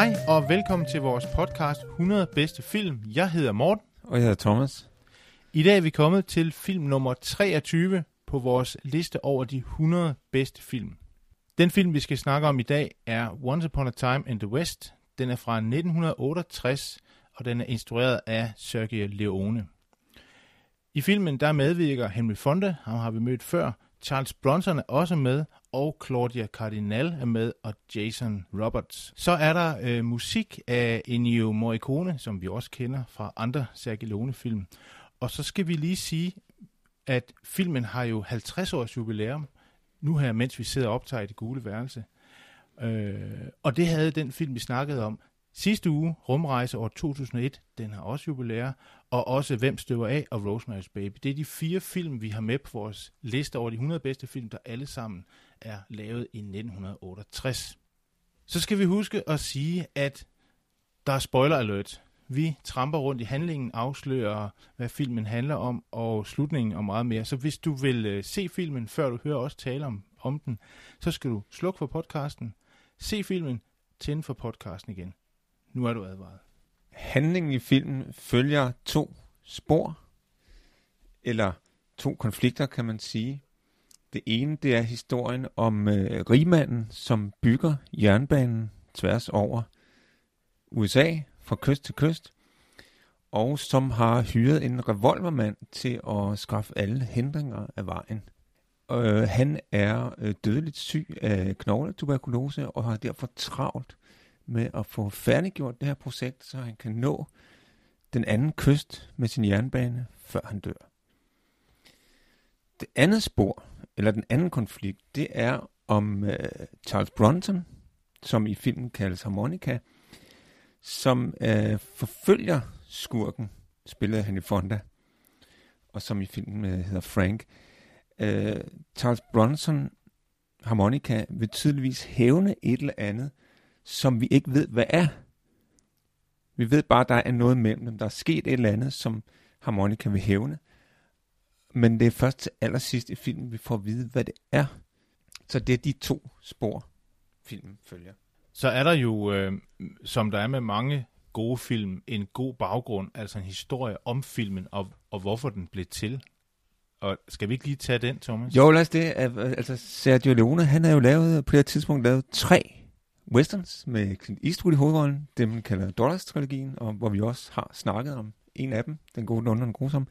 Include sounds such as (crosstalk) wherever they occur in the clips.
Hej og velkommen til vores podcast 100 bedste film. Jeg hedder Morten. Og jeg hedder Thomas. I dag er vi kommet til film nummer 23 på vores liste over de 100 bedste film. Den film, vi skal snakke om i dag, er Once Upon a Time in the West. Den er fra 1968, og den er instrueret af Sergio Leone. I filmen der medvirker Henry Fonda, ham har vi mødt før, Charles Bronson er også med, og Claudia Cardinal er med, og Jason Roberts. Så er der øh, musik af Ennio Morricone, som vi også kender fra andre Sergio Leone-film. Og så skal vi lige sige, at filmen har jo 50 års jubilæum, nu her, mens vi sidder og optager i det gule værelse. Øh, og det havde den film, vi snakkede om sidste uge, Rumrejse år 2001, den har også jubilæer, og også Hvem støver af og Rosemary's Baby. Det er de fire film, vi har med på vores liste over de 100 bedste film, der alle sammen er lavet i 1968. Så skal vi huske at sige, at der er spoiler alert. Vi tramper rundt i handlingen, afslører, hvad filmen handler om, og slutningen og meget mere. Så hvis du vil øh, se filmen, før du hører os tale om, om den, så skal du slukke for podcasten, se filmen, tænde for podcasten igen. Nu er du advaret. Handlingen i filmen følger to spor, eller to konflikter, kan man sige. Det ene, det er historien om øh, rigmanden, som bygger jernbanen tværs over USA, fra kyst til kyst, og som har hyret en revolvermand til at skaffe alle hindringer af vejen. Øh, han er øh, dødeligt syg af knogletuberkulose og har derfor travlt med at få færdiggjort det her projekt, så han kan nå den anden kyst med sin jernbane, før han dør. Det andet spor, eller den anden konflikt, det er om øh, Charles Bronson, som i filmen kaldes Harmonica, som øh, forfølger skurken, spillet af Henry Fonda, og som i filmen øh, hedder Frank. Øh, Charles Bronson, Harmonica, vil tydeligvis hævne et eller andet, som vi ikke ved, hvad er. Vi ved bare, at der er noget mellem dem. Der er sket et eller andet, som harmonika vil hævne. Men det er først til allersidst i filmen, vi får at vide, hvad det er. Så det er de to spor, filmen følger. Så er der jo, øh, som der er med mange gode film, en god baggrund, altså en historie om filmen, og, og hvorfor den blev til. Og skal vi ikke lige tage den, Thomas? Jo, lad os det. Altså, Sergio Leone, han har jo lavet, på det tidspunkt lavet tre westerns med Clint Eastwood i hovedrollen, det man kalder Dollars-trilogien, og hvor vi også har snakket om en af dem, den gode, den den grusomme.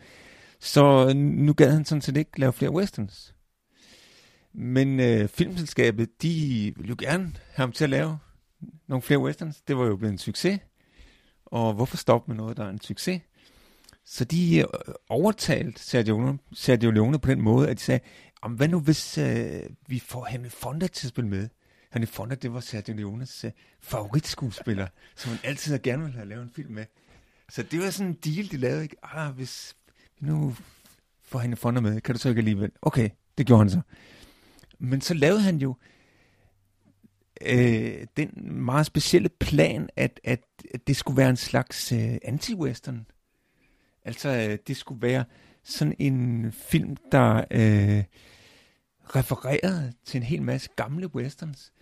Så øh, nu gad han sådan set ikke lave flere westerns. Men øh, filmselskabet, de ville jo gerne have ham til at lave nogle flere westerns. Det var jo blevet en succes. Og hvorfor stoppe med noget, der er en succes? Så de øh, overtalte Sergio Leone, Sergio Leone på den måde, at de sagde, hvad nu hvis øh, vi får Henry Fonda til at spille med? Henry Fonda, det var Sergio Leones uh, favoritskuespiller, som han altid gerne ville have lavet en film med. Så det var sådan en deal, de lavede. Ikke? Ah, hvis nu får Henry Fonda med, kan du så ikke alligevel? Okay, det gjorde han så. Men så lavede han jo øh, den meget specielle plan, at, at, at det skulle være en slags øh, anti-western. Altså, øh, det skulle være sådan en film, der øh, refererede til en hel masse gamle westerns,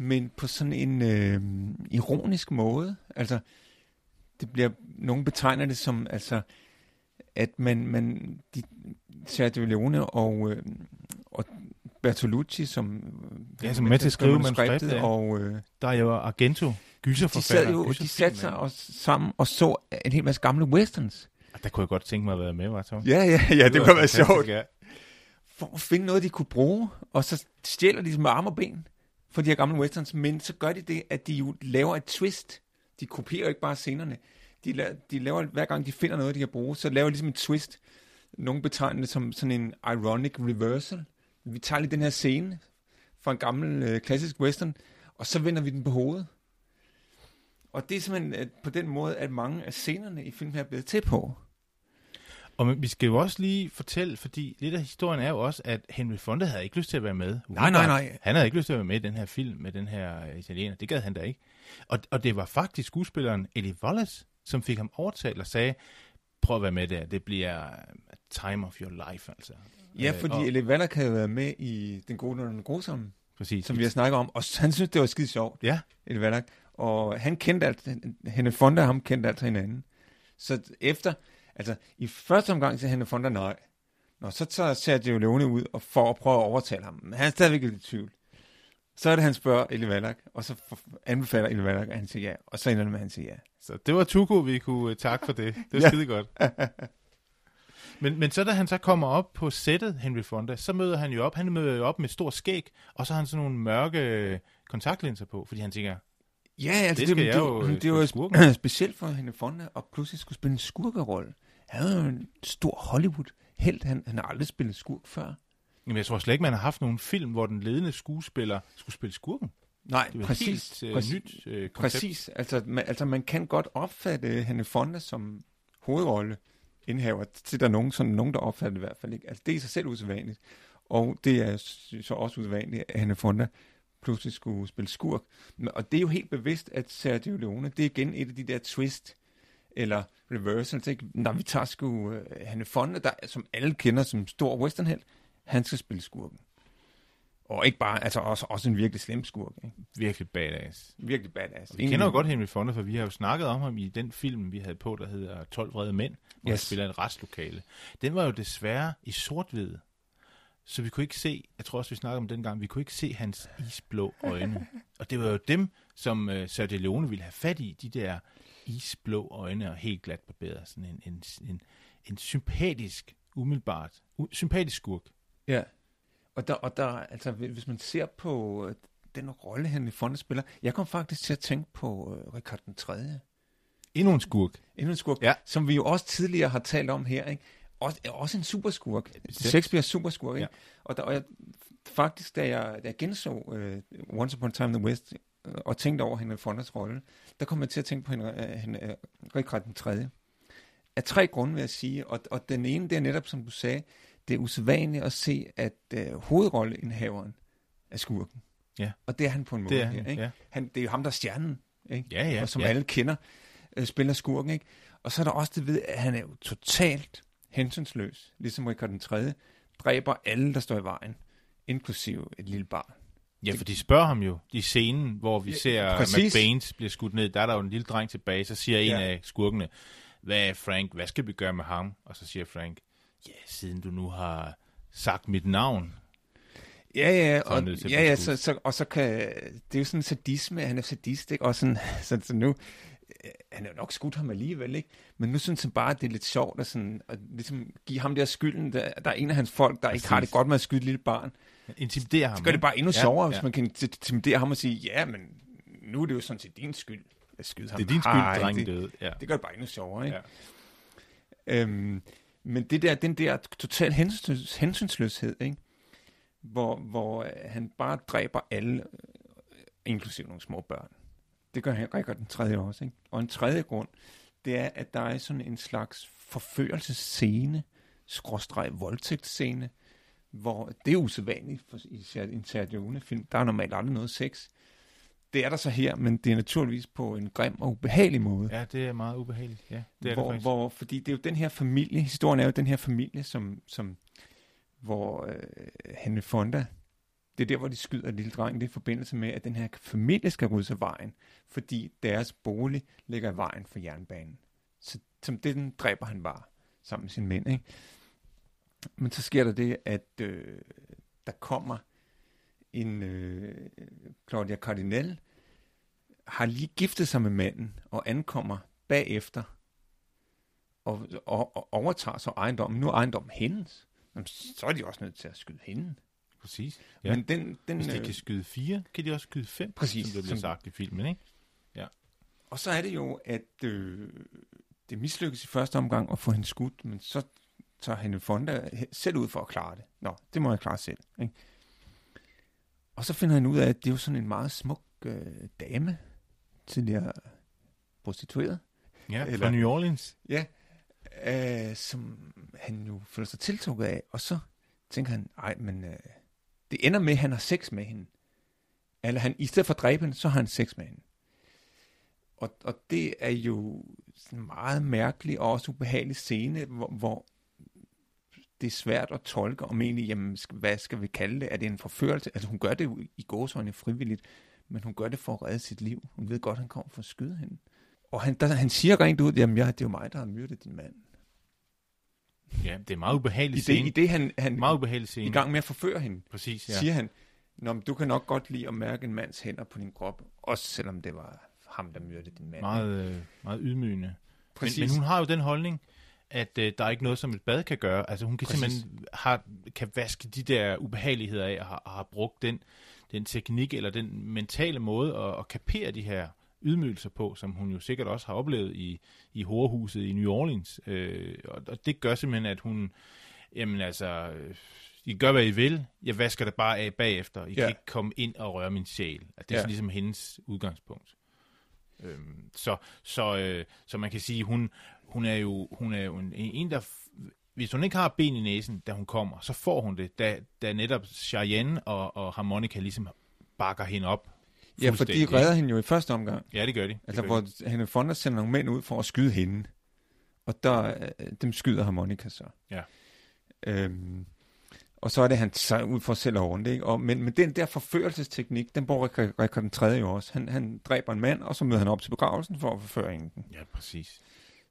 men på sådan en øh, ironisk måde. Altså, det bliver, nogen betegner det som, altså, at man, man de, Sergio Leone og, øh, og Bertolucci, som, ja, som med, til at skrive manuskriptet, ja. og øh, der er jo Argento, gyserforfatter. De sad jo, de satte sig og, sammen og så en hel masse gamle westerns. Der kunne jeg godt tænke mig at være med, var så? Ja, ja, ja, det, det kunne være sjovt. Ja. For at finde noget, de kunne bruge, og så stjæler de med arme og ben for de her gamle westerns, men så gør de det, at de jo laver et twist. De kopierer ikke bare scenerne. De, laver, de laver, hver gang de finder noget, de kan bruge, så laver de ligesom et twist nogen betegner det som sådan en ironic reversal. Vi tager lige den her scene fra en gammel øh, klassisk western, og så vender vi den på hovedet. Og det er simpelthen at på den måde, at mange af scenerne i filmen her er blevet til på. Og vi skal jo også lige fortælle, fordi lidt af historien er jo også, at Henry Fonda havde ikke lyst til at være med. Nej, nej, nej. Han havde ikke lyst til at være med i den her film med den her øh, italiener. Det gad han da ikke. Og, og det var faktisk skuespilleren Eddie Wallace, som fik ham overtalt og sagde, prøv at være med der, det bliver uh, time of your life, altså. Ja, Øh, fordi og- Elie Valak havde været med i Den Gode og den Grusomme, Præcis. som vi har snakket om, og han synes, det var skide sjovt, Ja, Elie Valak. Og han kendte alt, Henne Fonda og ham kendte altså hinanden. Så efter, altså i første omgang siger Henne Fonda nej. Nå, så tager Sergio Leone ud og for at prøve at overtale ham. Men han er stadigvæk lidt i tvivl. Så er det, han spørger Elie Valak, og så anbefaler Elie Valak, at han siger ja. Og så ender det med, at han siger ja. så det var Tuko, vi kunne uh, takke for det. Det var Ja. skide godt. (laughs) Men, men så da han så kommer op på sættet, Henry Fonda, så møder han jo op. Han møder jo op med et stort skæg, og så har han sådan nogle mørke øh, kontaktlinser på, fordi han tænker, Ja, altså Det det, skal det, jeg det, jo, det, øh, det var spille sp- (clears throat) specielt for hende Fonda, og pludselig skulle spille en skurkerolle. Han er jo en stor Hollywood-held. Han, han har aldrig spillet skurk før. jamen jeg tror slet ikke, man har haft nogen film, hvor den ledende skuespiller skulle spille skurken. Nej, Det præcis. helt øh, præcis, nyt øh, koncept. præcis. Altså man, altså, man kan godt opfatte hende Fonda som hovedrolle indhaver, til der er nogen, sådan nogen, der opfatter det i hvert fald ikke. Altså, det er i sig selv usædvanligt. Og det er så også usædvanligt, at hende Fonda pludselig skulle spille skurk. Og det er jo helt bevidst, at Sergio Leone, det er igen et af de der twist, eller reversals, ikke? Når vi tager sgu uh, Hanne Fonda, der, som alle kender som stor westernheld, han skal spille skurken. Og ikke bare, altså også, også en virkelig slem skurk, ikke? Virkelig badass. Virkelig badass. Og vi kender jo godt Henry Fonda, for vi har jo snakket om ham i den film, vi havde på, der hedder 12 vrede mænd, hvor yes. han spiller et retslokale. Den var jo desværre i sort-hvid, så vi kunne ikke se, jeg tror også, vi snakkede om den gang, vi kunne ikke se hans isblå øjne. (laughs) Og det var jo dem, som uh, Sergio Leone ville have fat i, de der isblå øjne og helt glat barberet. Sådan en, en, en, en sympatisk, umiddelbart, u- sympatisk skurk. Ja. Og der, og der, altså, hvis man ser på øh, den rolle, han i Fonda spiller, jeg kom faktisk til at tænke på uh, Richard den 3. Endnu en skurk. Endnu en skurk, Ja. som vi jo også tidligere har talt om her, ikke? Også, også en superskurk. bestemt. Shakespeare's superskurk, ikke? Ja. Og, der, og jeg, faktisk, da jeg, da jeg genså uh, Once Upon a Time in the West, øh, og tænkte over Henry Fondas rolle, der kom jeg til at tænke på hende, uh, hende, uh, Richard den 3. Af tre grunde, vil jeg sige, og, og den ene, det er netop, som du sagde, det er usædvanligt at se, at uh, hovedrolleindhaveren er skurken. Ja. Og det er han på en måde Det er her, ikke? ja. Han, det er jo ham, der er stjernen, ikke? Ja, ja. og som ja. alle kender, øh, spiller skurken, ikke? Og så er der også det ved, at han er jo totalt hensynsløs, ligesom Richard den 3. dræber alle, der står i vejen, inklusive et lille barn. Ja, for de spørger ham jo i scenen, hvor vi Ja, ser præcis. McBaines bliver skudt ned. Der er der jo en lille dreng tilbage, så siger en Ja. af skurkene, hvad Frank, hvad skal vi gøre med ham? Og så siger Frank, ja, siden du nu har sagt mit navn. Ja, ja, og, ja, ja så, så, og så kan, det er jo sådan en sadisme, han er sadist, ikke? Og sådan, (laughs) så, så nu, øh, han jo nok skudt ham alligevel, ikke? Men nu synes han bare, at det er lidt sjovt at, sådan, at ligesom give ham der skylden. Der, der er en af hans folk, der ikke har det Præcis. godt med at skyde et lille barn. Intimiderer ham. Så gør det bare endnu Ja, sjovere, ja. hvis man kan intimidere ham og sige, ja, men nu er det jo sådan set din skyld at skyde ham. Det er din skyld, Ej, drengen det, døde. Ja. det gør det bare endnu sjovere, ikke? Ja. Øhm, men det der, den der total hensynsløs, hensynsløshed, ikke? Hvor, hvor øh, han bare dræber alle, øh, inklusive nogle små børn. Det gør han Rikard den tredje også. Ikke? Og en tredje grund, det er, at der er sådan en slags forførelsesscene, skråstreg voldtægtsscene, hvor det er usædvanligt for, i en Sergio Leone-film. Der er normalt aldrig noget sex. Det er der så her, men det er naturligvis på en grim og ubehagelig måde. ja, det er meget ubehageligt. Ja, det er hvor, det faktisk. hvor, fordi det er jo den her familie, historien er jo den her familie, som, som hvor øh, Henry Fonda, det er der, hvor de skyder lille dreng, det er i forbindelse med, at den her familie skal rydde af vejen, fordi deres bolig ligger i vejen for jernbanen. Så som det, den dræber han bare sammen med sine mænd. Ikke? Men så sker der det, at øh, der kommer en øh, Claudia Cardinal, har lige giftet sig med manden og ankommer bagefter og, og, og overtager så ejendommen. Nu er ejendommen hendes. Jamen, så er de også nødt til at skyde hende. Præcis. Ja. Ja. Men den, den, Hvis de øh, kan skyde fire, kan de også skyde fem, Præcis, som det bliver som- sagt i filmen, ikke? Og så er det jo, at øh, det mislykkes i første omgang at få hende skudt, men så tager Henry Fonda selv ud for at klare det. Nå, det må jeg klare selv. Ikke? Og så finder han ud af, at det er jo sådan en meget smuk øh, dame, tidligere prostitueret. Ja, Eller- fra New Orleans. Ja, øh, som han jo føler sig tiltrukket af. Og så tænker han, ej, men øh, det ender med, at han har sex med hende. Eller han, i stedet for at dræbe hende, så har han sex med hende. Og, og det er jo sådan en meget mærkelig og også ubehagelig scene, hvor, hvor det er svært at tolke, om egentlig, jamen, hvad skal vi kalde det? Er det en forførelse? Altså hun gør det jo i gåsøjne frivilligt, men hun gør det for at redde sit liv. Hun ved godt, at han kommer for at skyde hende. Og han, der, han siger rent ud, jamen ja, det er jo mig, der har myrdet din mand. Ja, det er meget ubehagelig I det, scene. i det han, han Meget ubehagelig i scene. gang med at forføre hende, Præcis, ja. siger han, Nå, men du kan nok godt lide at mærke en mands hænder på din krop, også selvom det var ham, der myrdede din mand. Meget, øh, meget ydmygende. Men, Præcis. men hun har jo den holdning, at øh, der er ikke noget, som et bad kan gøre. Altså hun kan Præcis. simpelthen har, kan vaske de der ubehageligheder af, og har, og har brugt den, den teknik, eller den mentale måde at, at kapere de her ydmygelser på, som hun jo sikkert også har oplevet i, i horhuset i New Orleans. Øh, og, og det gør simpelthen, at hun, jamen altså, øh, I gør, hvad I vil, jeg vasker det bare af bagefter. I ja. Kan ikke komme ind og røre min sjæl. Altså, det er Ja. ligesom hendes udgangspunkt. Øhm, så, så, øh, så man kan sige, hun, hun er jo, hun er jo en, en, der... Hvis hun ikke har ben i næsen, da hun kommer, så får hun det, da, da netop Cheyenne og, og Harmonica ligesom bakker hende op. ja, for de redder hende jo i første omgang. Ja, det gør de. Altså, det gør hvor Henry Fonda sender nogle mænd ud for at skyde hende. Og der, øh, dem skyder harmonika så. Ja. Øhm, og så er det, han tager ud for selv at rundt, ikke? Og, men, men den der forførelsesteknik, den bruger Richard den tredje jo også. Han, han dræber en mand, og så møder han op til begravelsen for at forføre enken. Ja, præcis.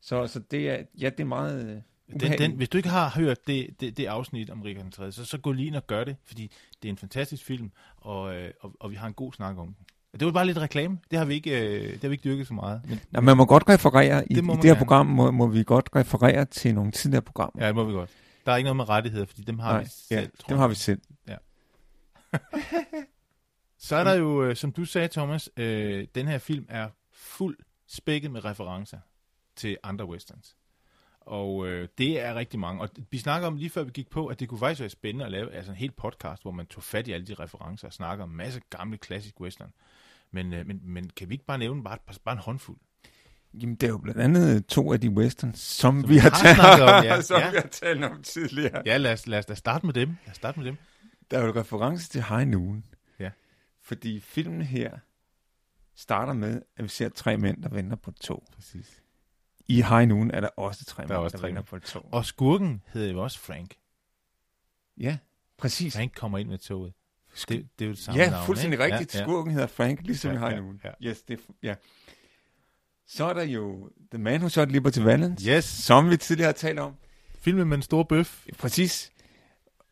Så, så det er, ja, det er meget øh, Den, den, hvis du ikke har hørt det, det, det afsnit om Richard den 3., så, så gå lige ind og gør det, fordi det er en fantastisk film, og, øh, og, og vi har en god snak om den. Det var bare lidt reklame. Det har vi ikke, øh, det har vi ikke dyrket så meget. Men, man må godt referere, i, Det i det her gerne. program må, må vi godt referere til nogle tidligere programmer. ja, det må vi godt. Der er ikke noget med rettigheder, fordi dem har Nej, vi selv. ja, tror dem jeg. har vi selv. (laughs) Så er der jo, som du sagde, Thomas, øh, den her film er fuld spækket med referencer til andre westerns. Og øh, det er rigtig mange. Og vi snakker om lige før vi gik på, at det kunne faktisk være spændende at lave altså en hel podcast, hvor man tog fat i alle de referencer og snakker om en masse gamle klassisk western. Men, øh, men, men kan vi ikke bare nævne bare, bare en håndfuld? Jamen, det er jo blandt andet to af de westerns, som, Som vi har, talt, om, (laughs) ja. som Ja. vi har talt om tidligere. Ja, lad os, lad os da starte med dem. Lad os starte med dem. Der er jo reference til High Noon. Ja. Fordi filmen her starter med, at vi ser tre mænd, der venter på et tog. Præcis. I High Noon er der også tre mænd, også der tre venter mænd. på et tog. Og skurken hedder jo også Frank. Ja, præcis. Frank kommer ind med toget. Det, det er jo det samme Ja, navn, fuldstændig ikke? rigtigt. Skurken hedder Frank, ligesom Ja, i High ja, Noon. ja. Yes, det ja. Så er der jo The Man Who Shot Liberty Valance, Yes, som vi tidligere har talt om. filmen med en stor bøf. Præcis.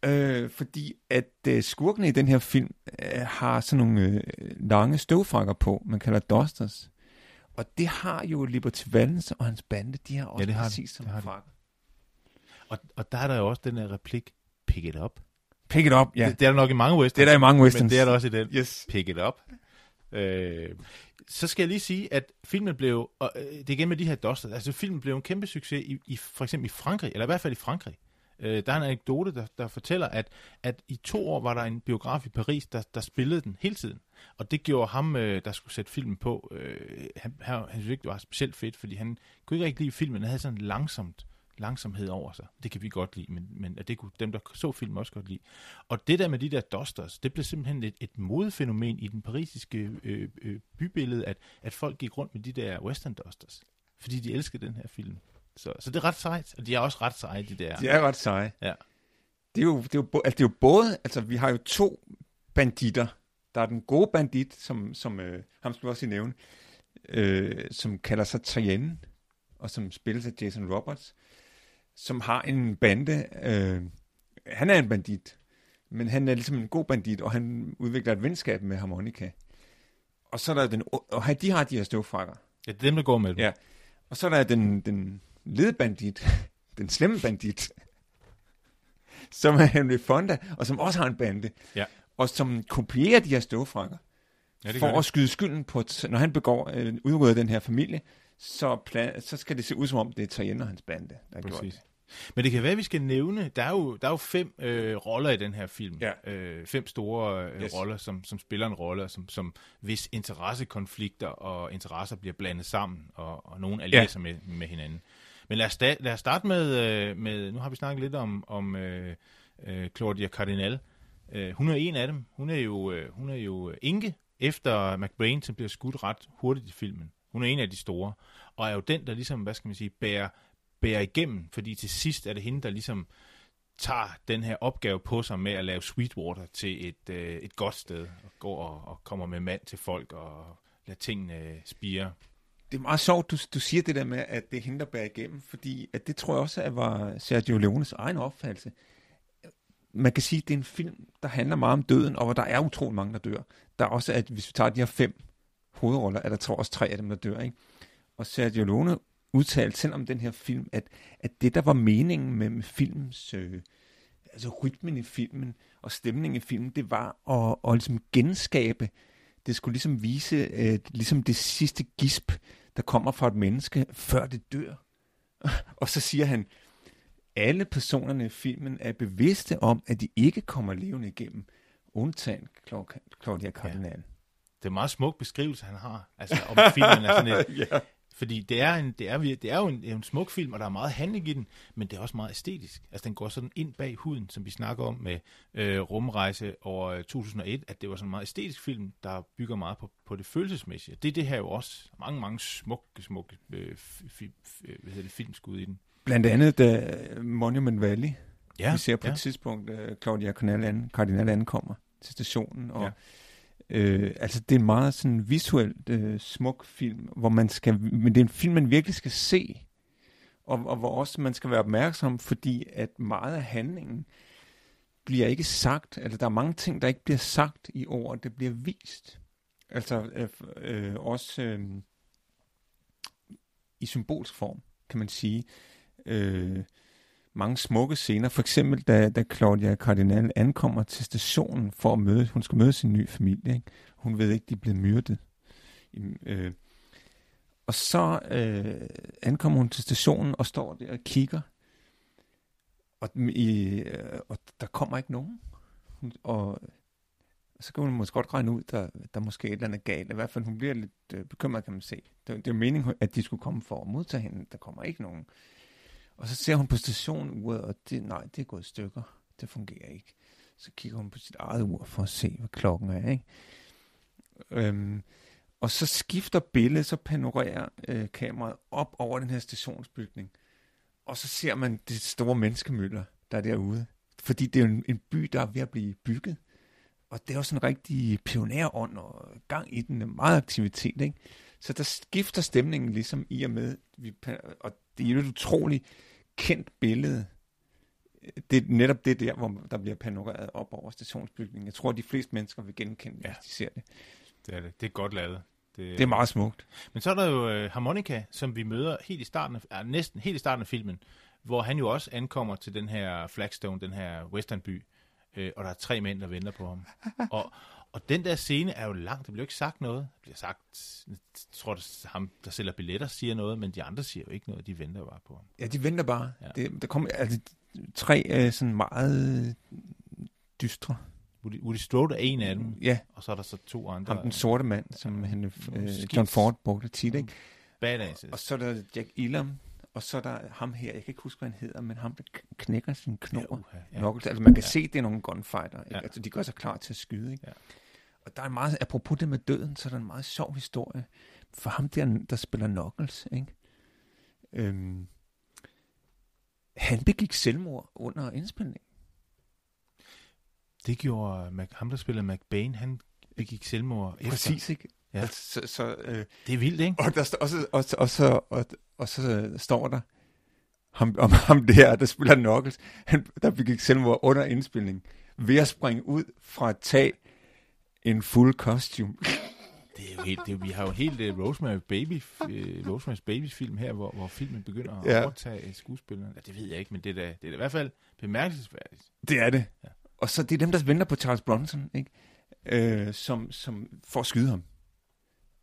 Øh, fordi at øh, skurkene i den her film øh, har sådan nogle øh, lange støvfrakker på, man kalder dusters. Og det har jo Liberty Valance og hans bande, de har også Ja, det har præcis som Det har. Og, og der er der jo også den her replik, pick it up. Pick it up, ja. Det, det er der nok i mange westerns. Det er der i mange westerns. Men det er der også i den. Yes. Pick it up. Øh, så skal jeg lige sige, at filmen blev, og øh, det er igen med de her dusters, altså filmen blev en kæmpe succes i, i for eksempel i Frankrig, eller i hvert fald i Frankrig. Øh, der er en anekdote, der, der fortæller, at, at i to år var der en biograf i Paris, der, der spillede den hele tiden. Og det gjorde ham, øh, der skulle sætte filmen på, øh, han, han, han synes ikke, det var specielt fedt, fordi han kunne ikke rigtig lide filmen. Den havde sådan langsomt langsomhed over sig. Det kan vi godt lide, men, men at det kunne dem, der så filmen, også godt lide. Og det der med de der dusters, det blev simpelthen et, et modefænomen i den parisiske øh, øh, bybillede, at, at folk gik rundt med de der western dusters, fordi de elskede den her film. Så, så det er ret sejt, og de er også ret seje, de der. De er ret seje. Ja. Det er jo, det er jo, altså, det er jo både, altså vi har jo to banditter. Der er den gode bandit, som, som øh, ham skal vi også lige nævne, øh, som kalder sig Cheyenne, og som spilles af Jason Roberts, som har en bande. Øh, han er en bandit, men han er ligesom en god bandit, og han udvikler et venskab med harmonika. Og så er der den, og de har de her støvfrakker. Ja, det er dem, der går med dem. Ja. Og så er der den, den ledbandit, (laughs) den slemme bandit, (laughs) som er Henry Fonda, og som også har en bande. Ja. Og som kopierer de her støvfrakker, ja det for gør at skyde skylden på, når han begår, øh, udrydder den her familie, så, plan, så skal det se ud som om, det er Tarienne og hans bande, der har gjort Præcis. det. Men det kan være, at vi skal nævne, der er jo, der er jo fem øh, roller i den her film. Ja. Øh, fem store øh, Yes. roller, som, som spiller en rolle, og som, som hvis interessekonflikter og interesser bliver blandet sammen, og, og nogen allierer Ja. sig med, med hinanden. Men lad os, sta- lad os starte med, øh, med, nu har vi snakket lidt om, om øh, øh, Claudia Cardinal. Øh, hun er en af dem. Hun er jo, øh, hun er jo øh, enke efter McBrain, som bliver skudt ret hurtigt i filmen. Hun er en af de store, og er jo den, der ligesom, hvad skal man sige, bærer, bærer igennem, fordi til sidst er det hende, der ligesom tager den her opgave på sig med at lave Sweetwater til et, øh, et godt sted, og går og, og kommer med mand til folk og lader tingene spire. Det er meget sjovt, du, du siger det der med, at det er hende, der bærer igennem, fordi at det tror jeg også at var Sergio Leones egen opfattelse. Man kan sige, at det er en film, der handler meget om døden, og hvor der er utrolig mange, der dør. Der er også, at hvis vi tager de her fem hovedroller, er der tror jeg også tre af dem, der dør. Ikke? Og Sergio Leone udtalte selv om den her film, at, at det, der var meningen med, med filmens, øh, altså rytmen i filmen og stemningen i filmen, det var at, at ligesom genskabe, det skulle ligesom vise øh, ligesom det sidste gisp, der kommer fra et menneske, før det dør. (laughs) og så siger han, alle personerne i filmen er bevidste om, at de ikke kommer levende igennem, undtagen Clau- Claudia Cardinal. Det er en meget smuk beskrivelse, han har, altså om filmen er sådan et, (laughs) ja. Fordi det er, en, det er, det er jo en, en smuk film, og der er meget handling i den, men det er også meget æstetisk. Altså den går sådan ind bag huden, som vi snakker om med øh, Rumrejse over øh, 2001, at det var sådan en meget æstetisk film, der bygger meget på, på det følelsesmæssige. Det er det her jo også. Mange, mange smukke, smukke øh, fi, fi, hvad hedder det, filmskud i den. Blandt andet da Monument Valley, Ja, vi ser på ja. et tidspunkt, uh, Claudia Cardinal, an, Cardinal ankommer til stationen, og Ja. Øh, altså det er en meget sådan visuelt øh, smuk film, hvor man skal, men det er en film, man virkelig skal se, og, og hvor også man skal være opmærksom, fordi at meget af handlingen bliver ikke sagt, altså der er mange ting, der ikke bliver sagt i ord, det bliver vist. Altså øh, øh, også øh, i symbolsk form, kan man sige. Øh, mange smukke scener. For eksempel, da, da Claudia Cardinal ankommer til stationen for at møde, hun skal møde sin nye familie. Ikke? Hun ved ikke, de er blevet myrdet. I- Øh, og så øh, ankommer hun til stationen og står der og kigger. Og, i, øh, og der kommer ikke nogen. Hun, og så kan hun måske godt regne ud, der, der måske er et eller andet galt. I hvert fald, hun bliver lidt øh, bekymret, kan man se. Det, det er jo meningen, at de skulle komme for at modtage hende. Der kommer ikke nogen. Og så ser hun på stationuret, og det, nej, det er gået i stykker. Det fungerer ikke. Så kigger hun på sit eget ur for at se, hvad klokken er. Ikke? Øhm, og så skifter billedet, så panorerer øh, kameraet op over den her stationsbygning. Og så ser man det store menneskemøller, der er derude. Fordi det er jo en, en by, der er ved at blive bygget. Og det er jo sådan en rigtig pionerånd og gang i den, meget aktivitet. Ikke? Så der skifter stemningen ligesom i og med, vi, og det er jo utroligt kendt billede. Det er netop det der, hvor der bliver panoreret op over stationsbygningen. Jeg tror, at de fleste mennesker vil genkende, ja. Hvis de ser det. Det er det. Det er godt lavet. Det er meget smukt. Men så er der jo øh, Harmonica, som vi møder helt i starten af, ja, næsten helt i starten af filmen, hvor han jo også ankommer til den her Flagstone, den her westernby, øh, og der er tre mænd, der venter på ham. (laughs) og, og den der scene er jo lang, der bliver jo ikke sagt noget. Der bliver sagt, jeg tror, at ham, der sælger billetter, siger noget, men de andre siger jo ikke noget, de venter bare på ham. Ja, de venter bare. Ja. Ja. Det, der kommer altså, tre øh, sådan meget dystre. Woody, Woody Strode er en af dem, Ja, og så er der så to andre. ham den sorte mand, som han, øh. John Ford brugte tit, ikke? Badass. Og så er der Jack Elam, og så er der ham her, jeg kan ikke huske, hvad han hedder, men ham, der knækker sin knor. Ja, uha, ja. Altså man kan ja. se, det er nogle gunfighter. Ikke? Ja. Altså, de gør sig klar til at skyde. Ikke? Ja. Og der er en meget, apropos det med døden, så er der en meget sjov historie for ham der, der spiller Knuckles. Ikke? Øhm, han begik selvmord under indspilningen. Det gjorde Mac, ham, der spiller McBain, han begik selvmord efter. Præcis, ikke? Ja. Altså, så, så, øh, Det er vildt, ikke? og, der, og, så, og, så- og, så, og, og så står der, ham, om (laughs) ham der, der spiller Knuckles, han, der begik selvmord under indspilningen, ved at springe ud fra et tag en fuld costume. (laughs) Det er jo helt, det er, vi har jo helt uh, Rosemary Baby, uh, Rosemary's Baby film her, hvor, hvor filmen begynder at Ja. overtage skuespilleren. Ja, det ved jeg ikke, men det er da, det er da i hvert fald bemærkelsesværdigt. Det er det. Ja. Og så det er dem, der venter på Charles Bronson, ikke? Øh, som, som får skyde ham.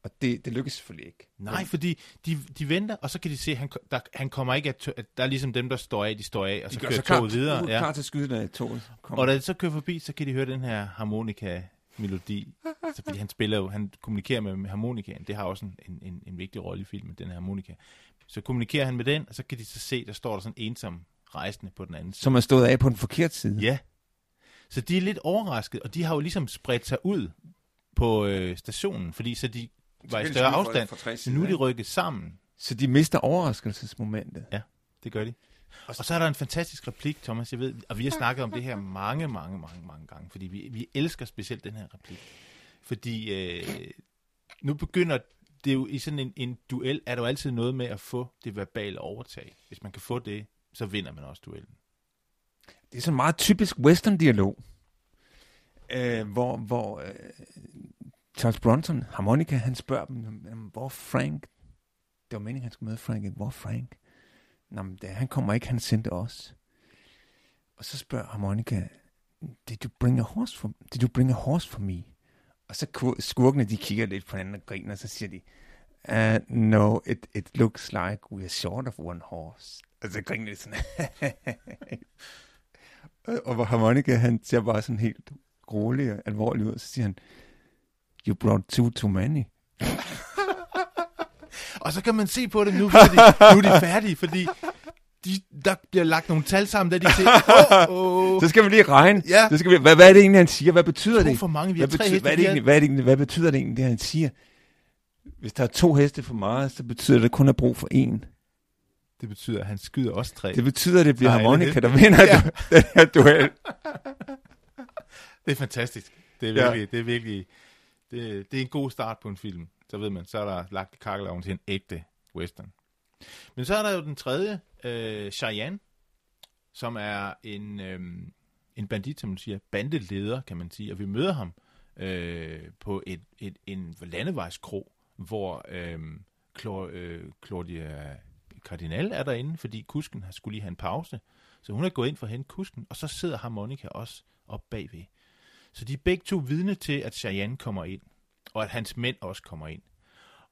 Og det, det lykkes selvfølgelig ikke. Nej, fordi de, de venter, og så kan de se, at han, der, han kommer ikke af tø- at Der er ligesom dem, der står af, de står af, og så De kører sig klar, toget videre. Uh, klar til at skyde, da toget kommer. Og da det så kører forbi, så kan de høre den her harmonika-melodi. Så fordi han spiller jo, han kommunikerer med, med harmonikaen. Det har også en, en, en, en vigtig rolle i filmen, den her harmonika. Så kommunikerer han med den, og så kan de så se, der står der sådan en ensom rejsende på den anden side. Som er stået af på den forkerte side. Ja. Så de er lidt overrasket, og de har jo ligesom spredt sig ud på øh, stationen, fordi så de var i større fra- afstand. fra Men nu er de rykket sammen. Så de mister overraskelsesmomentet. Det gør de. Og så er der en fantastisk replik, Thomas, jeg ved, og vi har snakket om det her mange, mange, mange, mange gange, fordi vi, vi elsker specielt den her replik. Fordi øh, nu begynder det jo i sådan en, en duel, er der jo altid noget med at få det verbale overtag. Hvis man kan få det, så vinder man også duellen. Det er sådan en meget typisk western-dialog, øh, hvor, hvor øh, Charles Bronson, harmonika, han spørger dem, hvor Frank? Det var meningen, han skulle møde Frank. Hvor Frank? Nå, men det, han kommer ikke, han sendte os. Og så spørger harmonika, did you bring a horse for, did you bring a horse for me? Og så skurkene, de kigger lidt på hinanden og griner, og så siger de, uh, no, it, it looks like we are short of one horse. Og så griner de sådan, (laughs) og hvor harmonika, han ser bare sådan helt rolig og alvorlig ud, og så siger han, you brought two too many. Og så kan man se på det nu, fordi nu er de færdige, fordi de, der bliver lagt nogle tal sammen, der de ser, åh, åh, Så skal vi lige regne. Ja. Så skal vi, hvad, hvad er det egentlig, han siger? Hvad betyder det? for mange, vi har Hvad tre betyder, heste, hvad, er det egentlig, hvad, er det egentlig, hvad betyder det egentlig, det han siger? Hvis der er to heste for meget, så betyder det, at der kun er brug for én. Det betyder, at han skyder også tre. Det betyder, at det bliver er alle harmonika, der vinder Ja. ja. den her duel. (laughs) Det er fantastisk. Det er Ja. virkelig, det er virkelig, det, det er en god start på en film. Så ved man, så er der lagt i kakkeloven til en ægte western. Men så er der jo den tredje, øh, Cheyenne, som er en, øh, en bandit, som man siger, bandeleder, kan man sige. Og vi møder ham øh, på et, et, en landevejskro, hvor øh, Clor, øh, Claudia Cardinal er derinde, fordi kusken har skulle lige have en pause. Så hun er gået ind for at hente kusken, og så sidder harmonika også op bagved. Så de er begge to vidne til, at Cheyenne kommer ind, og at hans mænd også kommer ind.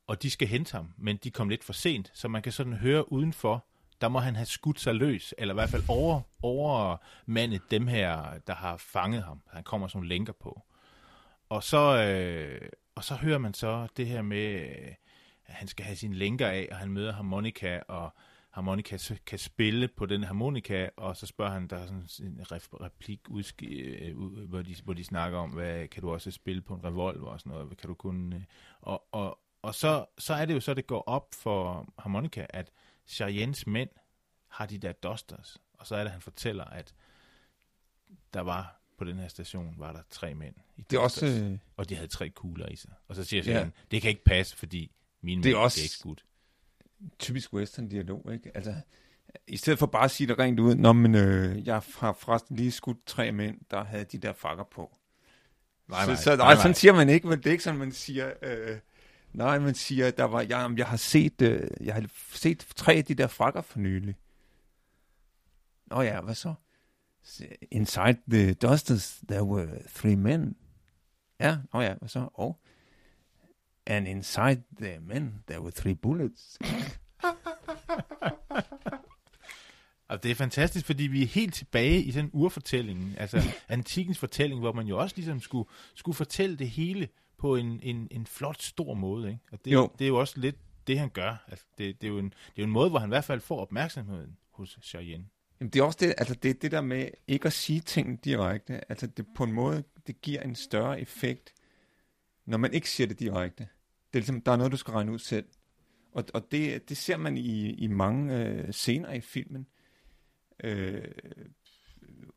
Og de skal hente ham, men de kom lidt for sent, så man kan sådan høre udenfor, der må han have skudt sig løs, eller i hvert fald over, over mandet, dem her, der har fanget ham. Han kommer som lænker på. Og så, øh, og så hører man så det her med, at han skal have sine lænker af, og han møder harmonika, og harmonika kan spille på den harmonika, og så spørger han, der er sådan en replik, øh, ud- hvor, de, hvor de snakker om, hvad kan du også spille på en revolver og sådan noget, hvad kan du kun... Øh, og, og, og så, så er det jo så, det går op for harmonika, at Cheyennes mænd har de der dusters, og så er det, han fortæller, at der var på den her station, var der tre mænd i Det er også, øh, og de havde tre kugler i sig. Og så siger Ja. Cheyenne, det kan ikke passe, fordi mine Det er mænd også- er ikke skudt. Typisk western-dialog, ikke? Altså, i stedet for bare at sige det rent ud, Nå, men øh, jeg har forresten lige skudt tre mænd, der havde de der fakker på. Nej, så, så, nej, sådan siger man ikke, men det er ikke sådan, man siger... Øh, nej, man siger, der var, jeg, jeg har set, øh, jeg har set tre af de der frakker for nylig. Nå ja, hvad så? Inside the dusters, there were three men. Ja, nå ja, hvad så? Og and inside the men, there were three bullets. (laughs) Og det er fantastisk, fordi vi er helt tilbage i sådan urfortællingen, altså (laughs) antikens fortælling, hvor man jo også ligesom skulle, skulle fortælle det hele på en, en, en flot, stor måde. Ikke? Og det, Jo. det er jo også lidt det, han gør. Altså, det, det, er jo en, det er jo en måde, hvor han i hvert fald får opmærksomheden hos Cheyenne. Jamen, det er også det, altså det, det der med ikke at sige ting direkte. Altså det på en måde, det giver en større effekt, når man ikke siger det direkte. Det er ligesom, der er noget, du skal regne ud selv. Og, og det, det ser man i, i mange øh, scener i filmen. Øh,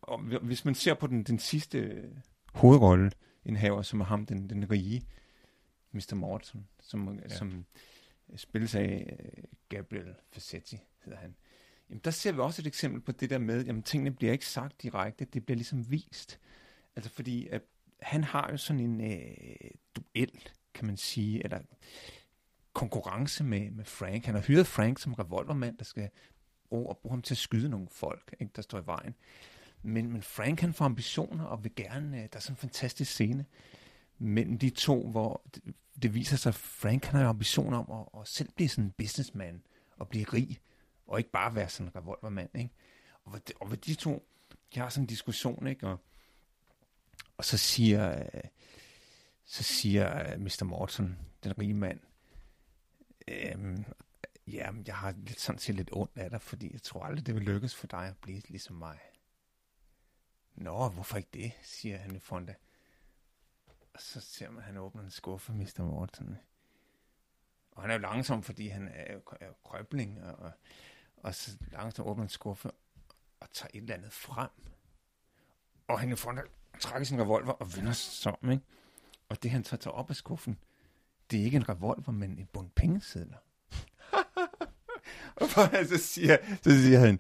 og hvis man ser på den, den sidste øh, hovedrolle, en haver, som er ham, den, den rige, Mr. Morton, som, Ja. ja. som spilles af øh, Gabriel Fassetti, hedder han. Jamen, der ser vi også et eksempel på det der med, jamen tingene bliver ikke sagt direkte, det bliver ligesom vist. Altså fordi, at han har jo sådan en øh, duel, kan man sige, eller konkurrence med, med Frank. Han har hyret Frank som revolvermand, der skal bruge, og bruge ham til at skyde nogle folk, ikke, der står i vejen. Men, men Frank han får ambitioner og vil gerne, øh, der er sådan en fantastisk scene mellem de to, hvor det viser sig, at Frank han har ambition om at, at selv blive sådan en businessman og blive rig, og ikke bare være sådan en revolvermand. Ikke? Og, hvor de, og hvor de to, de har sådan en diskussion, ikke? Og, og så siger, øh, så siger øh, Mr. Morton, den rige mand, øhm, ja, jeg har lidt sådan set lidt ondt af dig, fordi jeg tror aldrig, det vil lykkes for dig at blive ligesom mig. Nå, hvorfor ikke det, siger han i Fonda. Og så ser man, at han åbner en skuffe, Mr. Morton. Og han er jo langsom, fordi han er jo, er jo krøbling, og, og så langsomt åbner en skuffe og tager et eller andet frem. Og han i Fonda trækker sin revolver og vender sig om, ikke? Og det, han så tager op af skuffen, det er ikke en revolver, men en bund pengesedler. (laughs) og så siger, så siger han,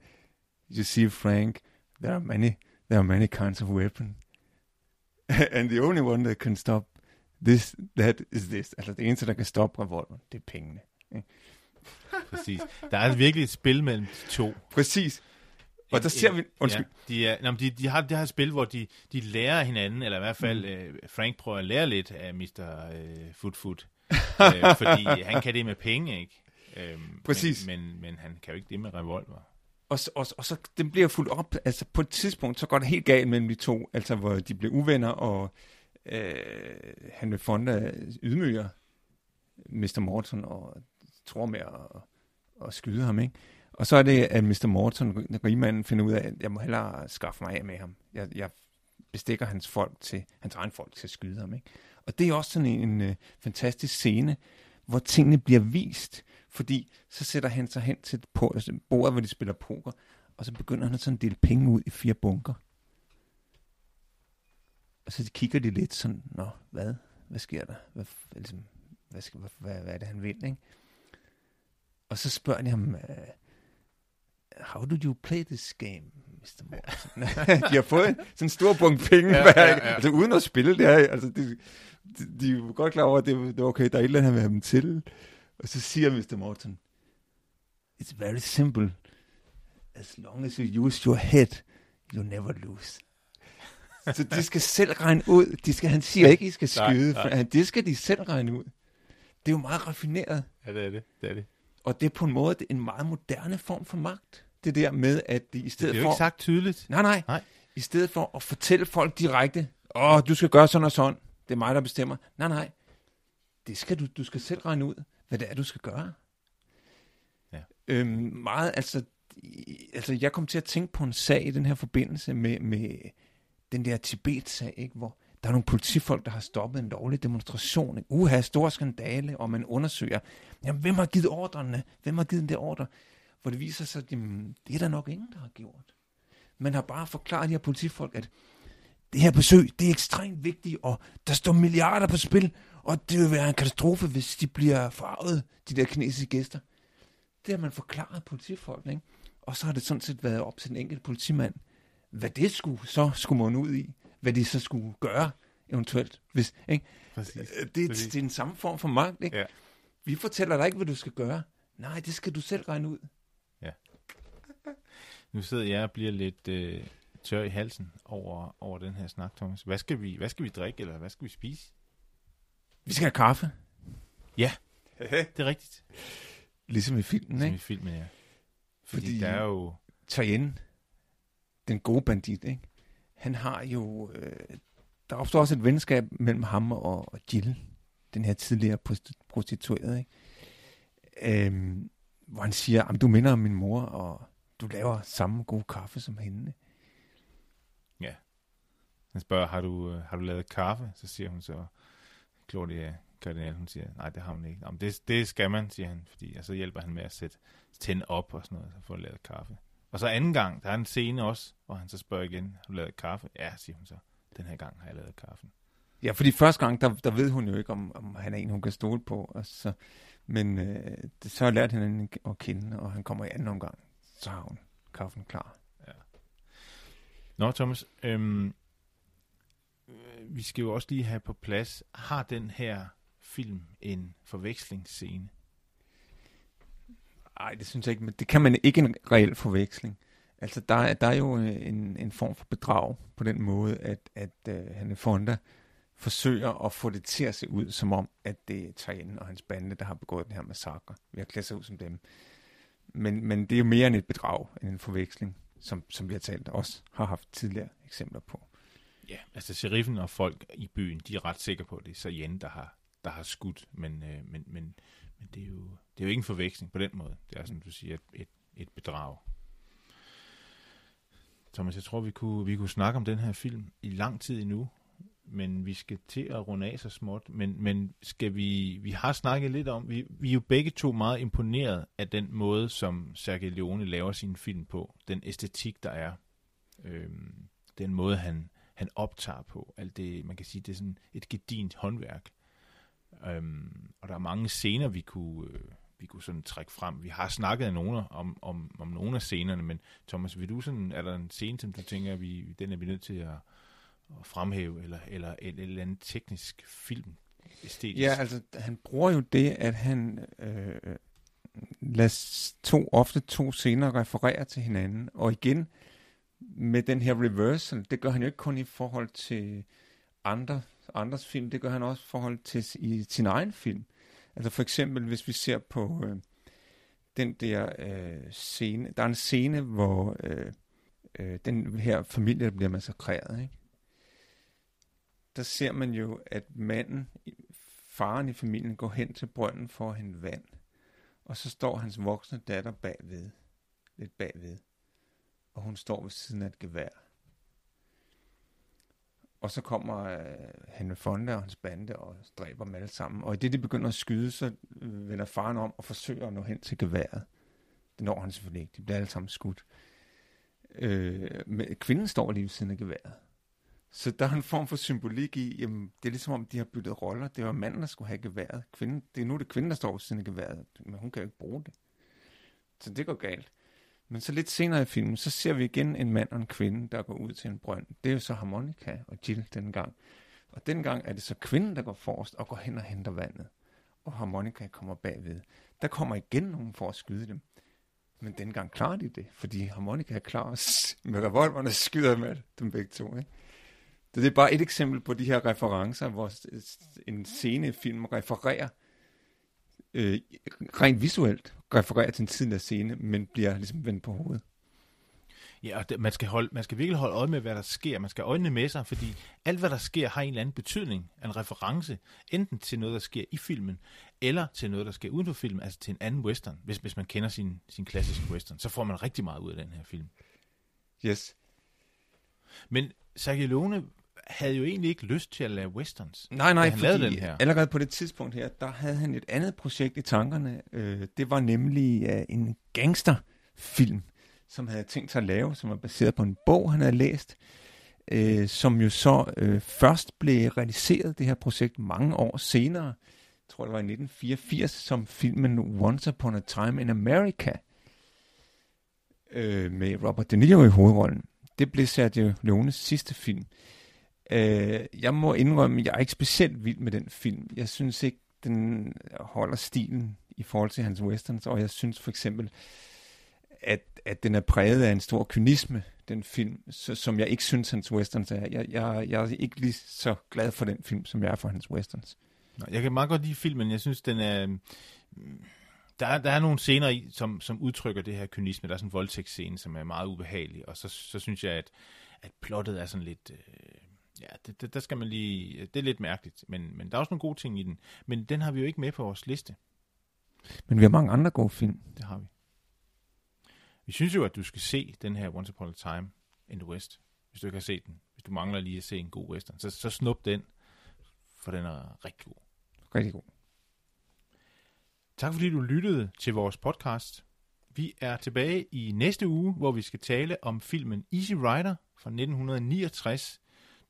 you see, Frank, there are many, there are many kinds of weapon. (laughs) And the only one that can stop this, that is this. Altså det eneste, der kan stoppe revolveren, det er pengene. Præcis. Der er virkelig et spil mellem de to. Præcis. Og der ser vi... Undskyld. Ja, de, er, nå, de, de har det her spil, hvor de, de lærer hinanden, eller i hvert fald mm. øh, Frank prøver at lære lidt af Mr. Øh, Foot Foot. øh, (laughs) fordi han kan det med penge, ikke? Øhm, Præcis. Men, men, men han kan jo ikke det med revolver. Og, så- og, og så den bliver fuldt op, altså på et tidspunkt, så går det helt galt mellem de to, altså hvor de bliver uvenner, og øh, han vil Fonda ydmyger Mr. Morton og tror med at, at skyde ham, ikke? Og så er det, at Mr. Morton, rigmanden, finder ud af, at jeg må hellere skaffe mig af med ham. Jeg, jeg bestikker hans folk til, hans egen folk til at skyde ham, ikke? Og det er også sådan en, en øh, fantastisk scene, hvor tingene bliver vist, fordi så sætter han sig hen til altså, bordet, hvor de spiller poker, og så begynder han at sådan dele penge ud i fire bunker. Og så kigger de lidt sådan, nå, hvad? Hvad sker der? Hvad, ligesom, hvad, hvad, hvad, hvad er det, han vil, ikke? Og så spørger de ham, øh, how do you play this game, Mr. Morton? (laughs) de har fået en sådan en stor bunke penge, Ja, ja, ja, altså uden at spille det her. Altså, de, de, de er jo godt klar over, at det, det er okay, der er et eller andet, han vil have dem til. Og så siger Mr. Morton, it's very simple. As long as you use your head, you never lose. Så de skal selv regne ud. De skal, han siger ikke, I skal skyde. nej. Nej, Det skal de selv regne ud. Det er jo meget raffineret. Ja, det er det. det, er det. Og det er på en måde en meget moderne form for magt. Det der med, at de i Det stedet er jo for... ikke sagt tydeligt. Nej, nej, Nej. I stedet for at fortælle folk direkte, åh, du skal gøre sådan og sådan. Det er mig, der bestemmer. Nej, nej. Det skal du, du skal selv regne ud, hvad det er, du skal gøre. Ja. Øhm, meget, altså, altså, jeg kom til at tænke på en sag i den her forbindelse med, med den der Tibet-sag, ikke? hvor der er nogle politifolk, der har stoppet en lovlig demonstration. En Uha, stor skandale, og man undersøger, jamen, hvem har givet ordrene? Hvem har givet den der ordre? Hvor det viser sig, at jamen, det er der nok ingen, der har gjort. Man har bare forklaret de her politifolk, at det her besøg, det er ekstremt vigtigt, og der står milliarder på spil, og det vil være en katastrofe, hvis de bliver farvet, de der kinesiske gæster. Det har man forklaret politifolk, ikke? Og så har det sådan set været op til den enkelte politimand, hvad det skulle så skulle man ud i, hvad de så skulle gøre eventuelt. Hvis, ikke? Præcis. Øh, Det, Præcis. det er den samme form for magt. Ikke? Ja. Vi fortæller dig ikke, hvad du skal gøre. Nej, det skal du selv regne ud. Nu sidder jeg og bliver lidt øh, tør i halsen over, over den her snak, Thomas. Hvad skal, vi, hvad skal vi drikke, eller hvad skal vi spise? Vi skal have kaffe. Ja, (laughs) det er rigtigt. Ligesom i filmen, Som ikke? i filmen, ja. Fordi, Fordi- der er jo... Tayen, den gode bandit, ikke? Han har jo... Øh, der opstår også et venskab mellem ham og, og Jill, den her tidligere prostituerede, ikke? Øhm, hvor han siger, at du minder om min mor, og du laver samme gode kaffe som hende. Ja. Han spørger, har du, øh, har du lavet kaffe? Så siger hun så, Claudia Cardinal, hun siger, nej, det har hun ikke. Jamen, men det, det skal man, siger han, fordi, og så hjælper han med at sætte tænde op og sådan noget, så får lavet kaffe. Og så anden gang, der er en scene også, hvor han så spørger igen, har du lavet kaffe? Ja, siger hun så, den her gang har jeg lavet kaffen. Ja, fordi første gang, der, der ved hun jo ikke, om, om han er en, hun kan stole på. Og så, men øh, det, så har lært hende at kende, og han kommer i anden omgang. Så har hun kaffen klar. Nå, Thomas, øhm, øh, vi skal jo også lige have på plads, har den her film en forvekslingsscene? Nej, det synes jeg ikke, men det kan man ikke en reel forveksling. Altså, der, er- der er jo øh, en, en form for bedrag på den måde, at, at øh, uh, han Fonda forsøger at få det til at se ud, som om, at det er Tayen og hans bande, der har begået den her massakre. Vi har klædt sig ud som dem. Men, men det er jo mere end et bedrag, end en forveksling, som, som vi har talt også har haft tidligere eksempler på. Ja, altså sheriffen og folk i byen, de er ret sikre på, at det er Sajen, der har, der har skudt, men, øh, men, men, men det, er jo, det er jo ikke en forveksling på den måde. Det er, som du siger, et, et, et bedrag. Thomas, jeg tror, vi kunne, vi kunne snakke om den her film i lang tid endnu, men vi skal til at runde af så småt. Men, men skal vi, vi har snakket lidt om, vi, vi er jo begge to meget imponeret af den måde, som Sergio Leone laver sin film på. Den æstetik, der er. Øhm, den måde, han, han optager på. Alt det, man kan sige, det er sådan et gedint håndværk. Øhm, og der er mange scener, vi kunne, øh, vi kunne sådan trække frem. Vi har snakket nogle om, om, om nogle af scenerne, men Thomas, vil du sådan, er der en scene, som du tænker, vi, den er vi nødt til at, at fremhæve, eller, eller et, et eller andet teknisk film? Æstetisk? Ja, altså han bruger jo det, at han øh, lader to, ofte to scener referere til hinanden, og igen med den her reversal, det gør han jo ikke kun i forhold til andre, andres film, det gør han også i forhold til i sin egen film. Altså for eksempel, hvis vi ser på øh, den der øh, scene, der er en scene, hvor øh, øh, den her familie der bliver massakreret, ikke? der ser man jo, at manden, faren i familien, går hen til brønden for at hente vand, og så står hans voksne datter bagved, lidt bagved, og hun står ved siden af et gevær. Og så kommer øh, Henry Fonda og hans bande og dræber dem alle sammen. Og i det, de begynder at skyde, så øh, vender faren om og forsøger at nå hen til geværet. Det når han selvfølgelig ikke. De bliver alle sammen skudt. Øh, men kvinden står lige ved siden af geværet. Så der er en form for symbolik i, jamen, det er ligesom om, de har byttet roller. Det var manden, der skulle have geværet. Kvinden, det er nu det kvinden, der står ved siden af geværet, men hun kan jo ikke bruge det. Så det går galt. Men så lidt senere i filmen, så ser vi igen en mand og en kvinde, der går ud til en brønd. Det er jo så harmonika og Jill dengang. Og dengang er det så kvinden, der går forrest og går hen og henter vandet. Og harmonika kommer bagved. Der kommer igen nogen for at skyde dem. Men dengang klarer de det, fordi harmonika er klar med revolverne skyder med dem begge to. Ikke? Så det er bare et eksempel på de her referencer, hvor en scene i film refererer øh, rent visuelt refererer til en tidligere scene, men bliver ligesom vendt på hovedet. Ja, og det, man, skal holde, man skal virkelig holde øje med, hvad der sker. Man skal øjnene med sig, fordi alt, hvad der sker, har en eller anden betydning, en reference, enten til noget, der sker i filmen, eller til noget, der sker uden for filmen, altså til en anden western. Hvis, hvis man kender sin, sin klassiske western, så får man rigtig meget ud af den her film. Yes. Men Sergio Leone havde jo egentlig ikke lyst til at lave westerns. Nej, nej, han fordi den her. allerede på det tidspunkt her, der havde han et andet projekt i tankerne. Øh, det var nemlig uh, en gangsterfilm, som havde tænkt sig at lave, som var baseret på en bog, han havde læst, øh, som jo så øh, først blev realiseret, det her projekt, mange år senere. Jeg tror, det var i 1984, som filmen Once Upon a Time in America, øh, med Robert De Niro i hovedrollen. Det blev Sergio Leones sidste film. Øh, jeg må indrømme, at jeg er ikke specielt vild med den film. Jeg synes ikke, den holder stilen i forhold til hans westerns, og jeg synes for eksempel, at, at den er præget af en stor kynisme, den film, så, som jeg ikke synes, hans westerns er. Jeg, jeg, jeg er ikke lige så glad for den film, som jeg er for hans westerns. Jeg kan meget godt lide filmen. Jeg synes, den er... Mm, der der er nogle scener i, som, som udtrykker det her kynisme. Der er sådan en voldtægtsscene, som er meget ubehagelig, og så, så synes jeg, at, at plottet er sådan lidt... Øh, Ja, det, det, der skal man lige... Det er lidt mærkeligt, men, men der er også nogle gode ting i den. Men den har vi jo ikke med på vores liste. Men vi har mange andre gode film. Det har vi. Vi synes jo, at du skal se den her Once Upon a Time in the West, hvis du ikke har set den. Hvis du mangler lige at se en god western, så, så snup den, for den er rigtig god. Rigtig god. Tak fordi du lyttede til vores podcast. Vi er tilbage i næste uge, hvor vi skal tale om filmen Easy Rider fra 1969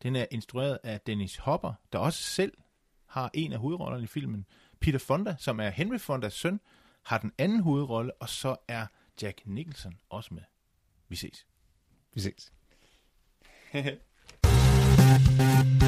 den er instrueret af Dennis Hopper, der også selv har en af hovedrollerne i filmen. Peter Fonda, som er Henry Fondas søn, har den anden hovedrolle, og så er Jack Nicholson også med. Vi ses. Vi ses. (laughs)